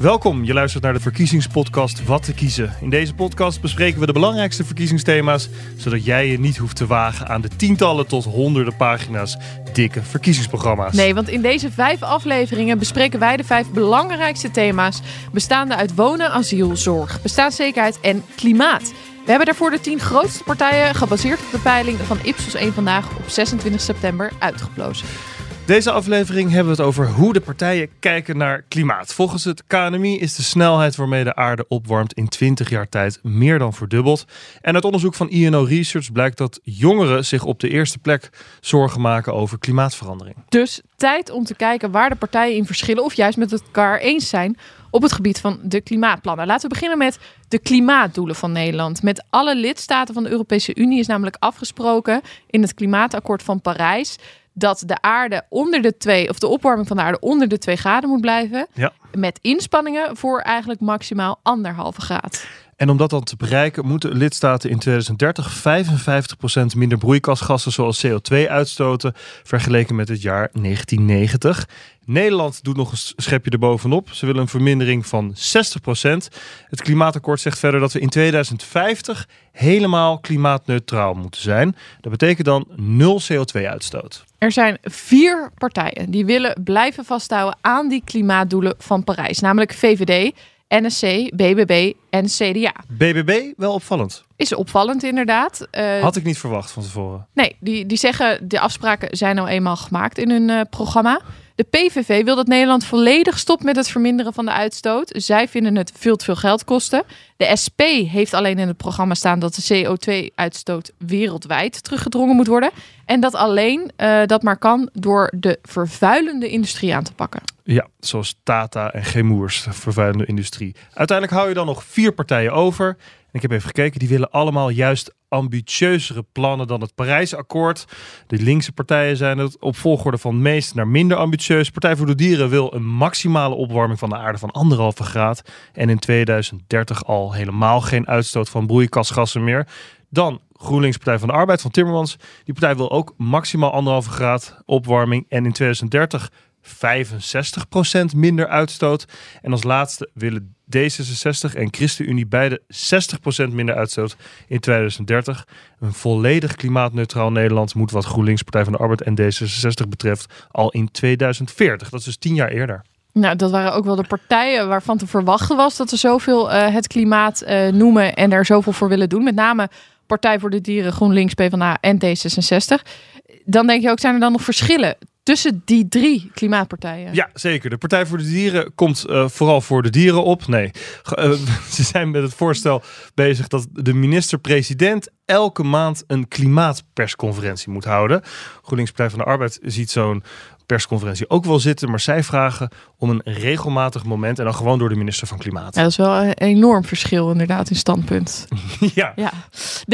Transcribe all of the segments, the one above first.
Welkom, je luistert naar de verkiezingspodcast Wat te kiezen. In deze podcast bespreken we de belangrijkste verkiezingsthema's, zodat jij je niet hoeft te wagen aan de tientallen tot honderden pagina's dikke verkiezingsprogramma's. Nee, want in deze vijf afleveringen bespreken wij de vijf belangrijkste thema's, bestaande uit wonen, asiel, zorg, bestaanszekerheid en klimaat. We hebben daarvoor de tien grootste partijen, gebaseerd op de peiling van Ipsos 1 vandaag op 26 september, uitgeplozen. Deze aflevering hebben we het over hoe de partijen kijken naar klimaat. Volgens het KNMI is de snelheid waarmee de aarde opwarmt in 20 jaar tijd meer dan verdubbeld. En uit onderzoek van INO Research blijkt dat jongeren zich op de eerste plek zorgen maken over klimaatverandering. Dus tijd om te kijken waar de partijen in verschillen of juist met elkaar eens zijn op het gebied van de klimaatplannen. Laten we beginnen met de klimaatdoelen van Nederland. Met alle lidstaten van de Europese Unie is namelijk afgesproken in het klimaatakkoord van Parijs dat de aarde onder de twee, of de opwarming van de aarde onder de 2 graden moet blijven. Ja. Met inspanningen voor eigenlijk maximaal anderhalve graad. En om dat dan te bereiken, moeten lidstaten in 2030 55% minder broeikasgassen zoals CO2 uitstoten, vergeleken met het jaar 1990. Nederland doet nog een schepje erbovenop. Ze willen een vermindering van 60%. Het klimaatakkoord zegt verder dat we in 2050 helemaal klimaatneutraal moeten zijn. Dat betekent dan nul CO2-uitstoot. Er zijn vier partijen die willen blijven vasthouden aan die klimaatdoelen van Parijs, namelijk VVD, NSC, BBB en CDA. BBB wel opvallend. Is opvallend inderdaad. Uh, Had ik niet verwacht van tevoren. Nee, die, die zeggen de afspraken zijn nou eenmaal gemaakt in hun uh, programma. De PVV wil dat Nederland volledig stopt met het verminderen van de uitstoot. Zij vinden het veel te veel geld kosten. De SP heeft alleen in het programma staan dat de CO2-uitstoot wereldwijd teruggedrongen moet worden. En dat alleen uh, dat maar kan door de vervuilende industrie aan te pakken. Ja, zoals Tata en Gemoers, de vervuilende industrie. Uiteindelijk hou je dan nog vier partijen over. Ik heb even gekeken, die willen allemaal juist ambitieuzere plannen dan het Parijsakkoord. De linkse partijen zijn het op volgorde van meest naar minder ambitieus. Partij voor de Dieren wil een maximale opwarming van de aarde van anderhalve graad. En in 2030 al helemaal geen uitstoot van broeikasgassen meer. Dan GroenLinks Partij van de Arbeid van Timmermans. Die partij wil ook maximaal anderhalve graad opwarming. En in 2030 65% minder uitstoot. En als laatste willen D66 en ChristenUnie beide 60% minder uitstoot in 2030. Een volledig klimaatneutraal Nederland moet wat GroenLinks, Partij van de Arbeid en D66 betreft al in 2040. Dat is dus tien jaar eerder. Nou, dat waren ook wel de partijen waarvan te verwachten was dat ze zoveel uh, het klimaat uh, noemen en er zoveel voor willen doen. Met name Partij voor de Dieren, GroenLinks, PvdA en D66. Dan denk je ook, zijn er dan nog verschillen tussen die drie klimaatpartijen. Ja, zeker. De Partij voor de Dieren komt uh, vooral voor de dieren op. Nee, uh, ze zijn met het voorstel bezig dat de minister-president elke maand een klimaatpersconferentie moet houden. GroenLinks Partij van de Arbeid ziet zo'n persconferentie ook wel zitten. Maar zij vragen om een regelmatig moment en dan gewoon door de minister van Klimaat. Ja, dat is wel een enorm verschil inderdaad in standpunt. ja. ja.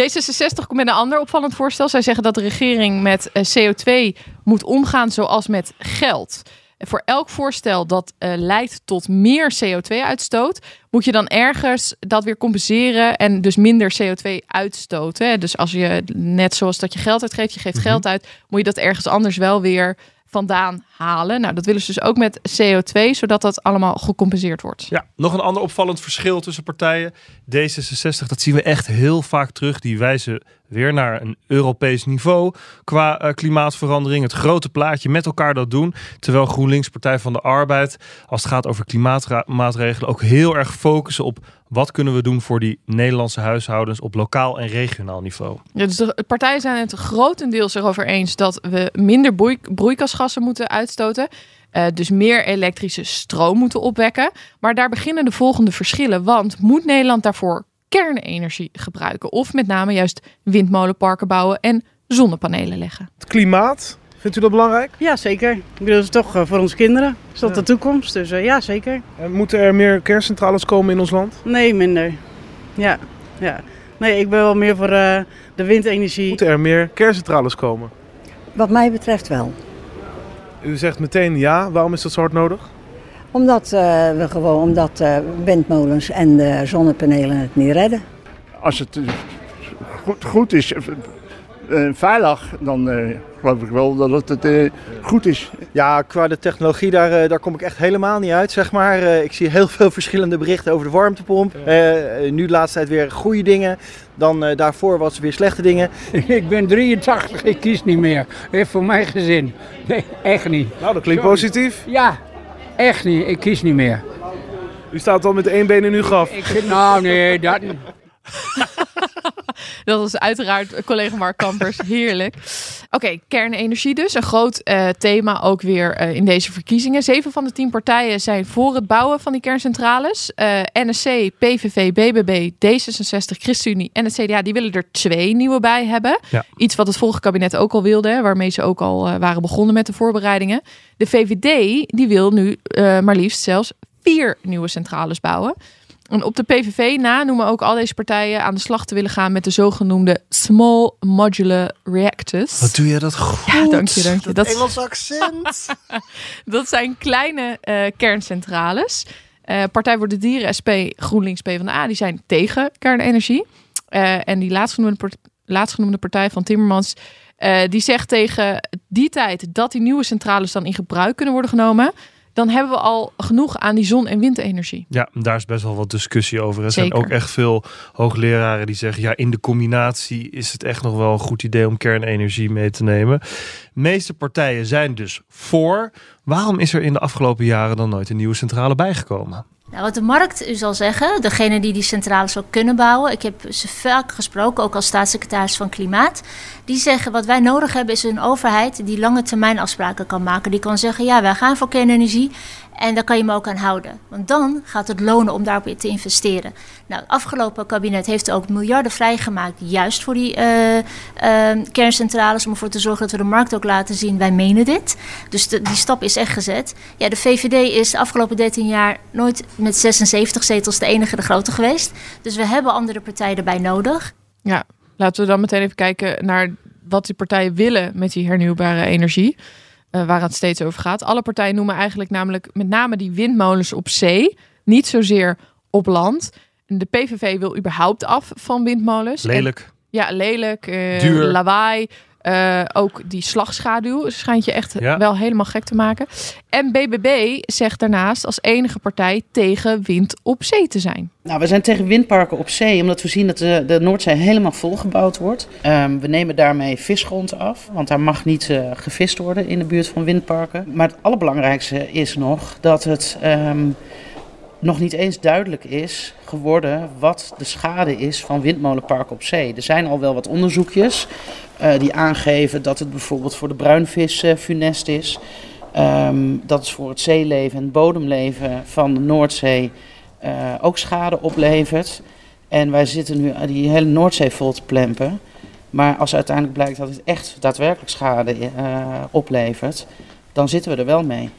D66 komt met een ander opvallend voorstel. Zij zeggen dat de regering met eh, CO2 moet omgaan zoals met geld. Voor elk voorstel dat uh, leidt tot meer CO2-uitstoot, moet je dan ergens dat weer compenseren en dus minder CO2 uitstoten. Dus als je net zoals dat je geld uitgeeft, je geeft mm -hmm. geld uit, moet je dat ergens anders wel weer vandaan halen. Nou, dat willen ze dus ook met CO2, zodat dat allemaal gecompenseerd wordt. Ja, nog een ander opvallend verschil tussen partijen. D66, dat zien we echt heel vaak terug. Die wijzen weer naar een Europees niveau qua uh, klimaatverandering. Het grote plaatje met elkaar dat doen. Terwijl GroenLinks, Partij van de Arbeid, als het gaat over klimaatmaatregelen, ook heel erg focussen op wat kunnen we doen voor die Nederlandse huishoudens op lokaal en regionaal niveau. Ja, dus de partijen zijn het grotendeels erover eens dat we minder broei broeikasgassen moeten uitstoten. Uh, dus meer elektrische stroom moeten opwekken. Maar daar beginnen de volgende verschillen. Want moet Nederland daarvoor kernenergie gebruiken? Of met name juist windmolenparken bouwen en zonnepanelen leggen? Het klimaat, vindt u dat belangrijk? Ja, zeker. Ik bedoel, dat is toch uh, voor onze kinderen. Is dat ja. de toekomst? Dus uh, ja, zeker. En moeten er meer kerncentrales komen in ons land? Nee, minder. Ja, ja. Nee, ik ben wel meer voor uh, de windenergie. Moeten er meer kerncentrales komen? Wat mij betreft wel. U zegt meteen ja. Waarom is dat zo hard nodig? Omdat, uh, we gewoon, omdat uh, windmolens en de zonnepanelen het niet redden. Als het goed, goed is, eh, veilig, dan eh, geloof ik wel dat het eh, goed is. Ja, qua de technologie, daar, eh, daar kom ik echt helemaal niet uit, zeg maar. Eh, ik zie heel veel verschillende berichten over de warmtepomp. Eh, nu de laatste tijd weer goede dingen. Dan eh, daarvoor was er weer slechte dingen. Ik ben 83, ik kies niet meer. Heeft voor mijn gezin. Nee, echt niet. Nou, dat klinkt Sorry. positief. Ja, echt niet. Ik kies niet meer. U staat al met één been in uw graf. Ik nou nee, dat niet. Dat was uiteraard collega Mark Kampers. Heerlijk. Oké, kernenergie dus. Een groot eh, thema ook weer eh, in deze verkiezingen. Zeven van de tien partijen zijn voor het bouwen van die kerncentrales. Eh, NSC, PVV, BBB, D66, ChristenUnie en het CDA... die willen er twee nieuwe bij hebben. Ja. Iets wat het vorige kabinet ook al wilde... waarmee ze ook al waren begonnen met de voorbereidingen. De VVD die wil nu maar liefst zelfs vier nieuwe centrales bouwen... En op de PVV na noemen ook al deze partijen aan de slag te willen gaan met de zogenoemde Small Modular Reactors. Wat doe je dat goed? Ja, dank je, dank je. Dat, Engels accent. dat zijn kleine eh, kerncentrales. Eh, Partij voor de Dieren, SP, GroenLinks, PvdA, die zijn tegen kernenergie. Eh, en die laatstgenoemde, laatstgenoemde partij van Timmermans, die zegt tegen die tijd dat die nieuwe centrales dan in gebruik kunnen worden genomen, dan hebben we al genoeg aan die zon- en windenergie. Ja, daar is best wel wat discussie over. Er zijn ook echt veel hoogleraren die zeggen... ja, in de combinatie is het echt nog wel een goed idee om kernenergie mee te nemen. De meeste partijen zijn dus voor. Waarom is er in de afgelopen jaren dan nooit een nieuwe centrale bijgekomen? Nou, wat de markt u zal zeggen, degene die die centrales ook kunnen bouwen. Ik heb ze vaak gesproken, ook als staatssecretaris van Klimaat. Die zeggen wat wij nodig hebben is een overheid die lange termijn afspraken kan maken. Die kan zeggen ja, wij gaan voor kernenergie en daar kan je me ook aan houden. Want dan gaat het lonen om daarop te investeren. Nou, het afgelopen kabinet heeft ook miljarden vrijgemaakt juist voor die eh, eh, kerncentrales. Om ervoor te zorgen dat we de markt ook laten zien, wij menen dit. Dus die stap is echt gezet. Ja, de VVD is de afgelopen 13 jaar nooit met 76 zetels de enige de grote geweest. Dus we hebben andere partijen erbij nodig. Ja, laten we dan meteen even kijken naar wat die partijen willen met die hernieuwbare energie. Eh, waar het steeds over gaat. Alle partijen noemen eigenlijk namelijk met name die windmolens op zee. Niet zozeer op land. De PVV wil überhaupt af van windmolens. En- Lelijk. ja, lelijk. Duur. Lawaai. Eh, ook die slagschaduw schijnt je echt Ja. wel helemaal gek te maken. En BBB zegt daarnaast als enige partij tegen wind op zee te zijn. Nou, we zijn tegen windparken op zee, omdat we zien dat de, de Noordzee helemaal volgebouwd wordt. Ehm, we nemen daarmee visgrond af, want daar mag niet eh, gevist worden in de buurt van windparken. Maar het allerbelangrijkste is nog dat het ehm, nog niet eens duidelijk is geworden wat de schade is van windmolenparken op zee. Er zijn al wel wat onderzoekjes eh, die aangeven dat het bijvoorbeeld voor de bruinvis funest is. Ehm, dat het voor het zeeleven en het bodemleven van de Noordzee eh, ook schade oplevert. En wij zitten nu die hele Noordzee vol te plempen. Maar als uiteindelijk blijkt dat het echt daadwerkelijk schade eh, oplevert, dan zitten we er wel mee.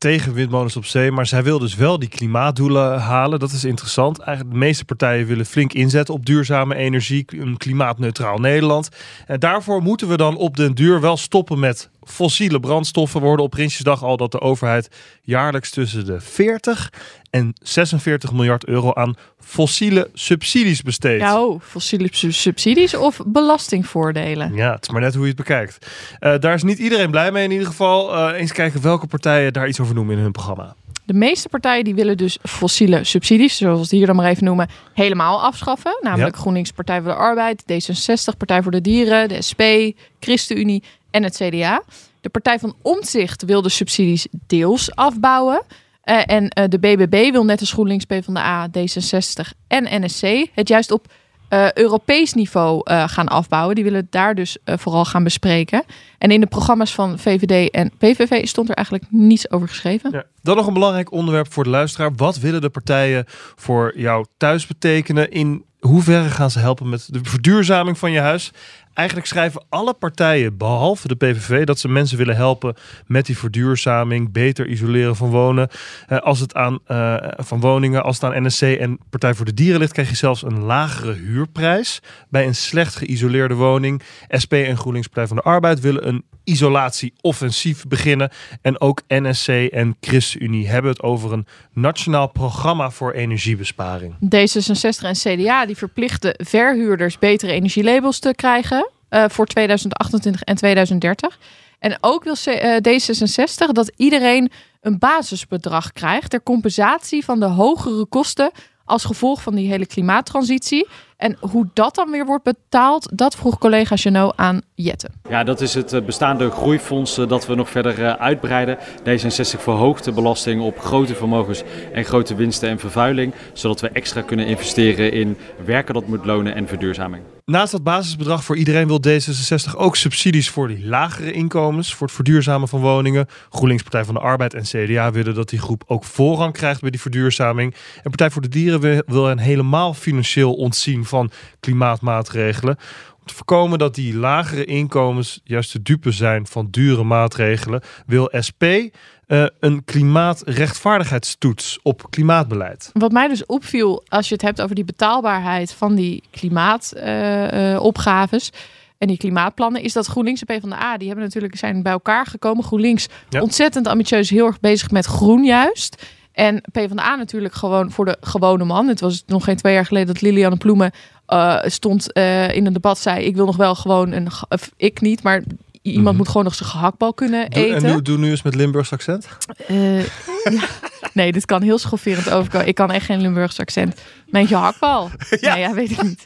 Tegen windmolens op zee. Maar zij wil dus wel die klimaatdoelen halen. Dat is interessant. Eigenlijk de meeste partijen willen flink inzetten op duurzame energie. Een klimaatneutraal Nederland. En daarvoor moeten we dan op den duur wel stoppen met fossiele brandstoffen. We hoorden op Prinsjesdag al dat de overheid jaarlijks tussen de 40 en 46 miljard euro aan fossiele subsidies besteedt. Oh, fossiele su- subsidies of belastingvoordelen? Ja, het is maar net hoe je het bekijkt. Eh, daar is niet iedereen blij mee in ieder geval. Eh, eens kijken welke partijen daar iets over noemen in hun programma. De meeste partijen die willen dus fossiele subsidies, zoals we het hier dan maar even noemen, helemaal afschaffen. Namelijk Ja. GroenLinks, Partij voor de Arbeid, D66, Partij voor de Dieren, de SP, ChristenUnie en het CDA. De Partij van Omtzigt wil de subsidies deels afbouwen. Eh, en eh, de BBB wil net als GroenLinks, PvdA, D66 en NSC het juist op eh, Europees niveau gaan afbouwen. Die willen daar dus vooral gaan bespreken. En in de programma's van VVD en PVV stond er eigenlijk niets over geschreven. Ja. Dan nog een belangrijk onderwerp voor de luisteraar. Wat willen de partijen voor jou thuis betekenen? In hoeverre gaan ze helpen met de verduurzaming van je huis? Eigenlijk schrijven alle partijen, behalve de PVV, dat ze mensen willen helpen met die verduurzaming, beter isoleren van wonen. Eh, als het aan eh, van woningen, als het aan NSC en Partij voor de Dieren ligt, krijg je zelfs een lagere huurprijs bij een slecht geïsoleerde woning. SP en GroenLinks Partij van de Arbeid willen een isolatieoffensief beginnen. En ook NSC en ChristenUnie hebben het over een nationaal programma voor energiebesparing. D66 en CDA die verplichten verhuurders betere energielabels te krijgen. Eh, voor 2028 en 2030. En ook wil eh, D66 dat iedereen een basisbedrag krijgt ter compensatie van de hogere kosten als gevolg van die hele klimaattransitie. En hoe dat dan weer wordt betaald, dat vroeg collega Janot aan Jette. Ja, dat is het eh, bestaande groeifonds eh, dat we nog verder eh, uitbreiden. D66 verhoogt de belasting op grote vermogens en grote winsten en vervuiling, zodat we extra kunnen investeren in werken dat moet lonen en verduurzaming. Naast dat basisbedrag voor iedereen wil D66 ook subsidies voor die lagere inkomens, voor het verduurzamen van woningen. GroenLinks, Partij van de Arbeid en CDA willen dat die groep ook voorrang krijgt bij die verduurzaming. En Partij voor de Dieren wil- wil hen helemaal financieel ontzien van klimaatmaatregelen. Om te voorkomen dat die lagere inkomens juist de dupe zijn van dure maatregelen, wil SP eh, een klimaatrechtvaardigheidstoets op klimaatbeleid. Wat mij dus opviel als je het hebt over die betaalbaarheid van die klimaatopgaves en die klimaatplannen, is dat GroenLinks en PvdA, die hebben natuurlijk zijn bij elkaar gekomen. GroenLinks Ja. ontzettend ambitieus, heel erg bezig met groen juist. En PvdA natuurlijk gewoon voor de gewone man. Het was nog geen twee jaar geleden dat Lilianne Ploemen eh, stond eh, in een debat, zei ik wil nog wel gewoon een, of ik niet, maar iemand Mhm. moet gewoon nog zijn gehaktbal kunnen Doe, eten. en doe, doe nu eens met Limburgs accent. Eh, ja. Nee, dit kan heel schofferend overkomen. Ik kan echt geen Limburgs accent. Meent je hakbal? ja. Nee, ja, weet ik niet.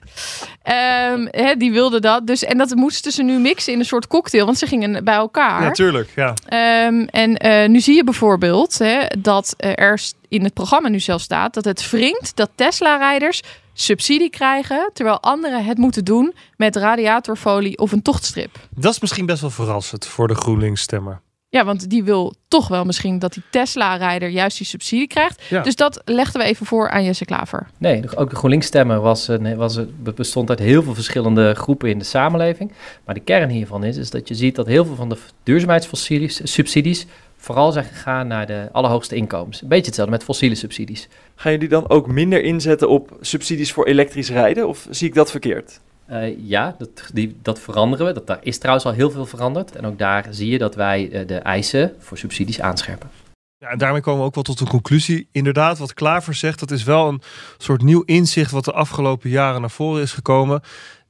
Hè, die wilde dat. Dus, en dat moesten ze nu mixen in een soort cocktail. Want ze gingen bij elkaar. Natuurlijk, ja. Ehm, en eh, nu zie je bijvoorbeeld dat er in het programma nu zelf staat dat het wringt dat Tesla-rijders subsidie krijgen, terwijl anderen het moeten doen met radiatorfolie of een tochtstrip. Dat is misschien best wel verrassend voor de GroenLinks-stemmer. Ja, want die wil toch wel misschien dat die Tesla-rijder juist die subsidie krijgt. Ja. Dus dat legden we even voor aan Jesse Klaver. Nee, ook de GroenLinks-stemmer was, een- was, een- be- bestond uit heel veel verschillende groepen in de samenleving. Maar de kern hiervan is, is dat je ziet dat heel veel van de duurzaamheidssubsidies subsidies vooral zijn gegaan naar de allerhoogste inkomens. Een beetje hetzelfde met fossiele subsidies. Gaan jullie dan ook minder inzetten op subsidies voor elektrisch rijden? Of zie ik dat verkeerd? Eh, ja, dat, die, dat veranderen we. Dat, daar is trouwens al heel veel veranderd. En ook daar zie je dat wij eh, de eisen voor subsidies aanscherpen. Ja, daarmee komen we ook wel tot een conclusie. Inderdaad, wat Klaver zegt, dat is wel een soort nieuw inzicht wat de afgelopen jaren naar voren is gekomen.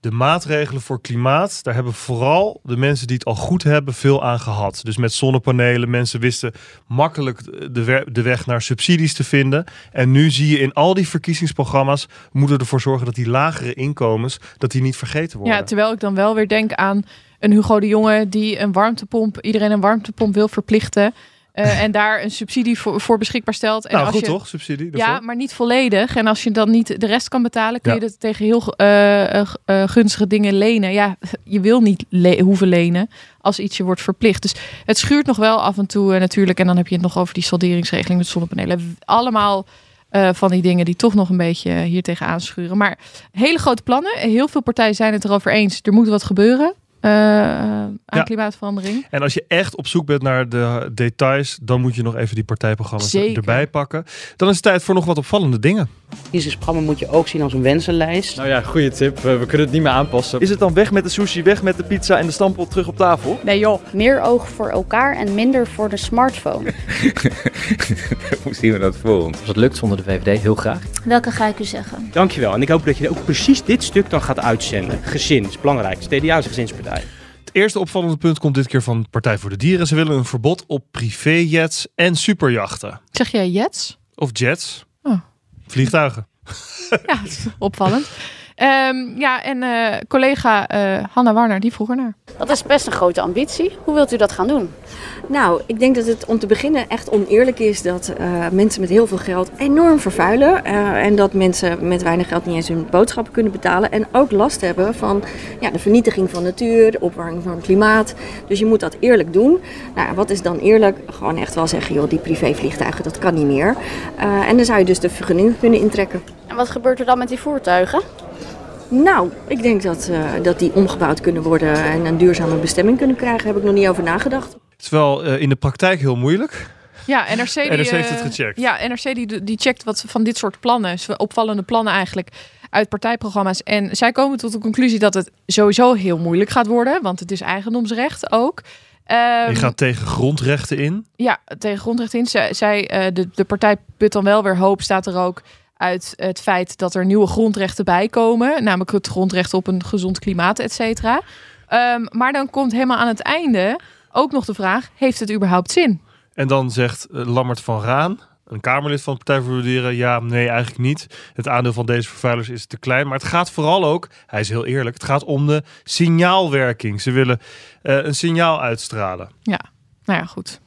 De maatregelen voor klimaat, daar hebben vooral de mensen die het al goed hebben veel aan gehad. Dus met zonnepanelen, mensen wisten makkelijk de, we- de weg naar subsidies te vinden. En nu zie je in al die verkiezingsprogramma's, we ervoor zorgen dat die lagere inkomens, dat die niet vergeten worden. Ja, terwijl ik dan wel weer denk aan een Hugo de Jonge die een warmtepomp, iedereen een warmtepomp wil verplichten. Eh, en daar een subsidie voor, voor beschikbaar stelt. En nou als goed je, toch, subsidie? Ja, maar niet volledig. En als je dan niet de rest kan betalen, kun je dat tegen heel eh, eh, gunstige dingen lenen. Ja, je wil niet le- hoeven lenen als iets je wordt verplicht. Dus het schuurt nog wel af en toe natuurlijk. En dan heb je het nog over die salderingsregeling met zonnepanelen. Allemaal van die dingen die toch nog een beetje hier tegenaan schuren. Maar hele grote plannen. Heel veel partijen zijn het erover eens. Er moet wat gebeuren eh, aan Ja. klimaatverandering. En als je echt op zoek bent naar de details, dan moet je nog even die partijprogramma's Zeker. erbij pakken. Dan is het tijd voor nog wat opvallende dingen. Verkiezingsprogramma moet je ook zien als een wensenlijst. Nou ja, goede tip. We, we kunnen het niet meer aanpassen. Is het dan weg met de sushi, weg met de pizza en de stamppot terug op tafel? Nee joh. Meer oog voor elkaar en minder voor de smartphone. Hoe zien we dat voor ons? Als het lukt zonder de VVD, heel graag. Welke ga ik u zeggen? Dankjewel. En ik hoop dat je ook precies dit stuk dan gaat uitzenden. Gezin is belangrijk. CDA is een gezinspartij. Het eerste opvallende punt komt dit keer van Partij voor de Dieren. Ze willen een verbod op privéjets en superjachten. Zeg jij jets? Of jets. Vliegtuigen. Ja, opvallend. Ehm, ja, en eh, collega eh, Hanna Warner, die vroeg er naar. Dat is best een grote ambitie. Hoe wilt u dat gaan doen? Nou, ik denk dat het om te beginnen echt oneerlijk is dat eh, mensen met heel veel geld enorm vervuilen. eh, en dat mensen met weinig geld niet eens hun boodschappen kunnen betalen. En ook last hebben van ja, de vernietiging van natuur, de opwarming van het klimaat. Dus je moet dat eerlijk doen. Nou, wat is dan eerlijk? Gewoon echt wel zeggen, joh, die privévliegtuigen, dat kan niet meer. Eh, en dan zou je dus de vergunning kunnen intrekken. En wat gebeurt er dan met die voertuigen? Nou, ik denk dat, eh, dat die omgebouwd kunnen worden en een duurzame bestemming kunnen krijgen. Heb ik nog niet over nagedacht. Het is wel eh, in de praktijk heel moeilijk. Ja, NRC, die, NRC heeft eh, het gecheckt. Ja, NRC die, die checkt wat van dit soort plannen, z- opvallende plannen eigenlijk, uit partijprogramma's. En zij komen tot de conclusie dat het sowieso heel moeilijk gaat worden, want het is eigendomsrecht ook. Ehm, Je gaat tegen grondrechten in. Ja, tegen grondrecht in. Zij, zij, eh, de, de partij put dan wel weer hoop, staat er ook uit het feit dat er nieuwe grondrechten bij komen. Namelijk het grondrecht op een gezond klimaat, et cetera. Ehm, maar dan komt helemaal aan het einde ook nog de vraag: heeft het überhaupt zin? En dan zegt eh, Lammert van Raan, een Kamerlid van de Partij voor de Dieren, ja, nee, eigenlijk niet. Het aandeel van deze vervuilers is te klein. Maar het gaat vooral ook, hij is heel eerlijk, het gaat om de signaalwerking. Ze willen eh, een signaal uitstralen. Ja, nou ja, goed.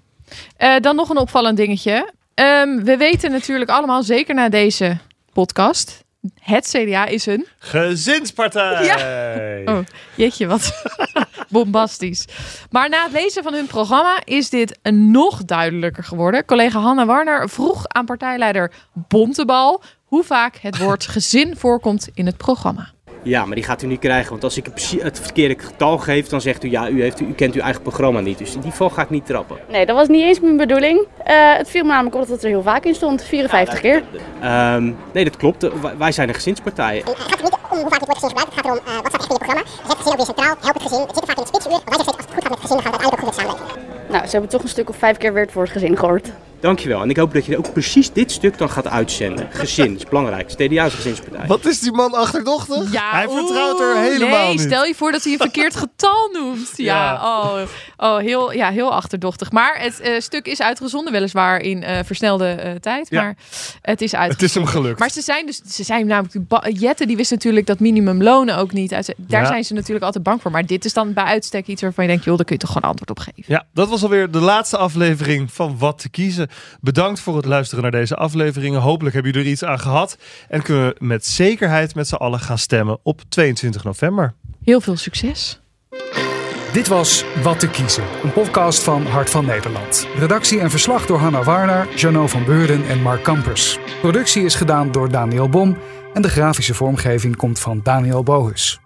Eh, dan nog een opvallend dingetje. Ehm, we weten natuurlijk allemaal, zeker na deze podcast, het CDA is een gezinspartij. Oh, jeetje, wat bombastisch. Maar na het lezen van hun programma is dit nog duidelijker geworden. Collega Hanna Warner vroeg aan partijleider Bontebal hoe vaak het woord gezin voorkomt in het programma. Ja, maar die gaat u niet krijgen. Want als ik het verkeerde getal geef, dan zegt u ja, u, heeft, u kent uw eigen programma niet. Dus in die val ga ik niet trappen. Nee, dat was niet eens mijn bedoeling. Uh, het viel me namelijk op dat het er heel vaak in stond. 54 keer. Um, nee, dat klopt. Wij zijn een gezinspartij. Het gaat er niet om hoe vaak het woord gezin gebruikt. Het gaat erom uh, wat staat echt in je programma. Zet het gezin ook weer centraal. Help het gezin. Het zit er vaak in het spitsuur. Wij zeggen steeds, als het goed gaat met het gezin, dan gaat het uiteindelijk ook goed met samenwerking. Nou, ze hebben toch een stuk of vijf keer weer het woord gezin gehoord. Dankjewel. En ik hoop dat je ook precies dit stuk dan gaat uitzenden. Gezin is belangrijk. CDA is gezinspartij. Wat is die man achterdochtig? Ja, hij vertrouwt er helemaal nee, niet. stel je voor dat hij een verkeerd getal noemt. Ja, Ja. Oh, oh, heel, ja heel achterdochtig. Maar het eh, stuk is uitgezonden weliswaar in eh, versnelde eh, tijd. Ja. Maar het is uit. Het is hem gelukt. Maar ze zijn dus, ze zijn namelijk, Jette die wist natuurlijk dat minimumlonen ook niet. Uit, daar Ja. zijn ze natuurlijk altijd bang voor. Maar dit is dan bij uitstek iets waarvan je denkt, joh, daar kun je toch gewoon antwoord op geven. Ja, dat was alweer de laatste aflevering van Wat te kiezen. Bedankt voor het luisteren naar deze afleveringen. Hopelijk hebben jullie er iets aan gehad. En kunnen we met zekerheid met z'n allen gaan stemmen op 22 november. Heel veel succes. Dit was Wat te kiezen, een podcast van Hart van Nederland. Redactie en verslag door Hanna Warner, Jano van Beurden en Mark Kampers. Productie is gedaan door Daniel Bom en de grafische vormgeving komt van Daniel Bohus.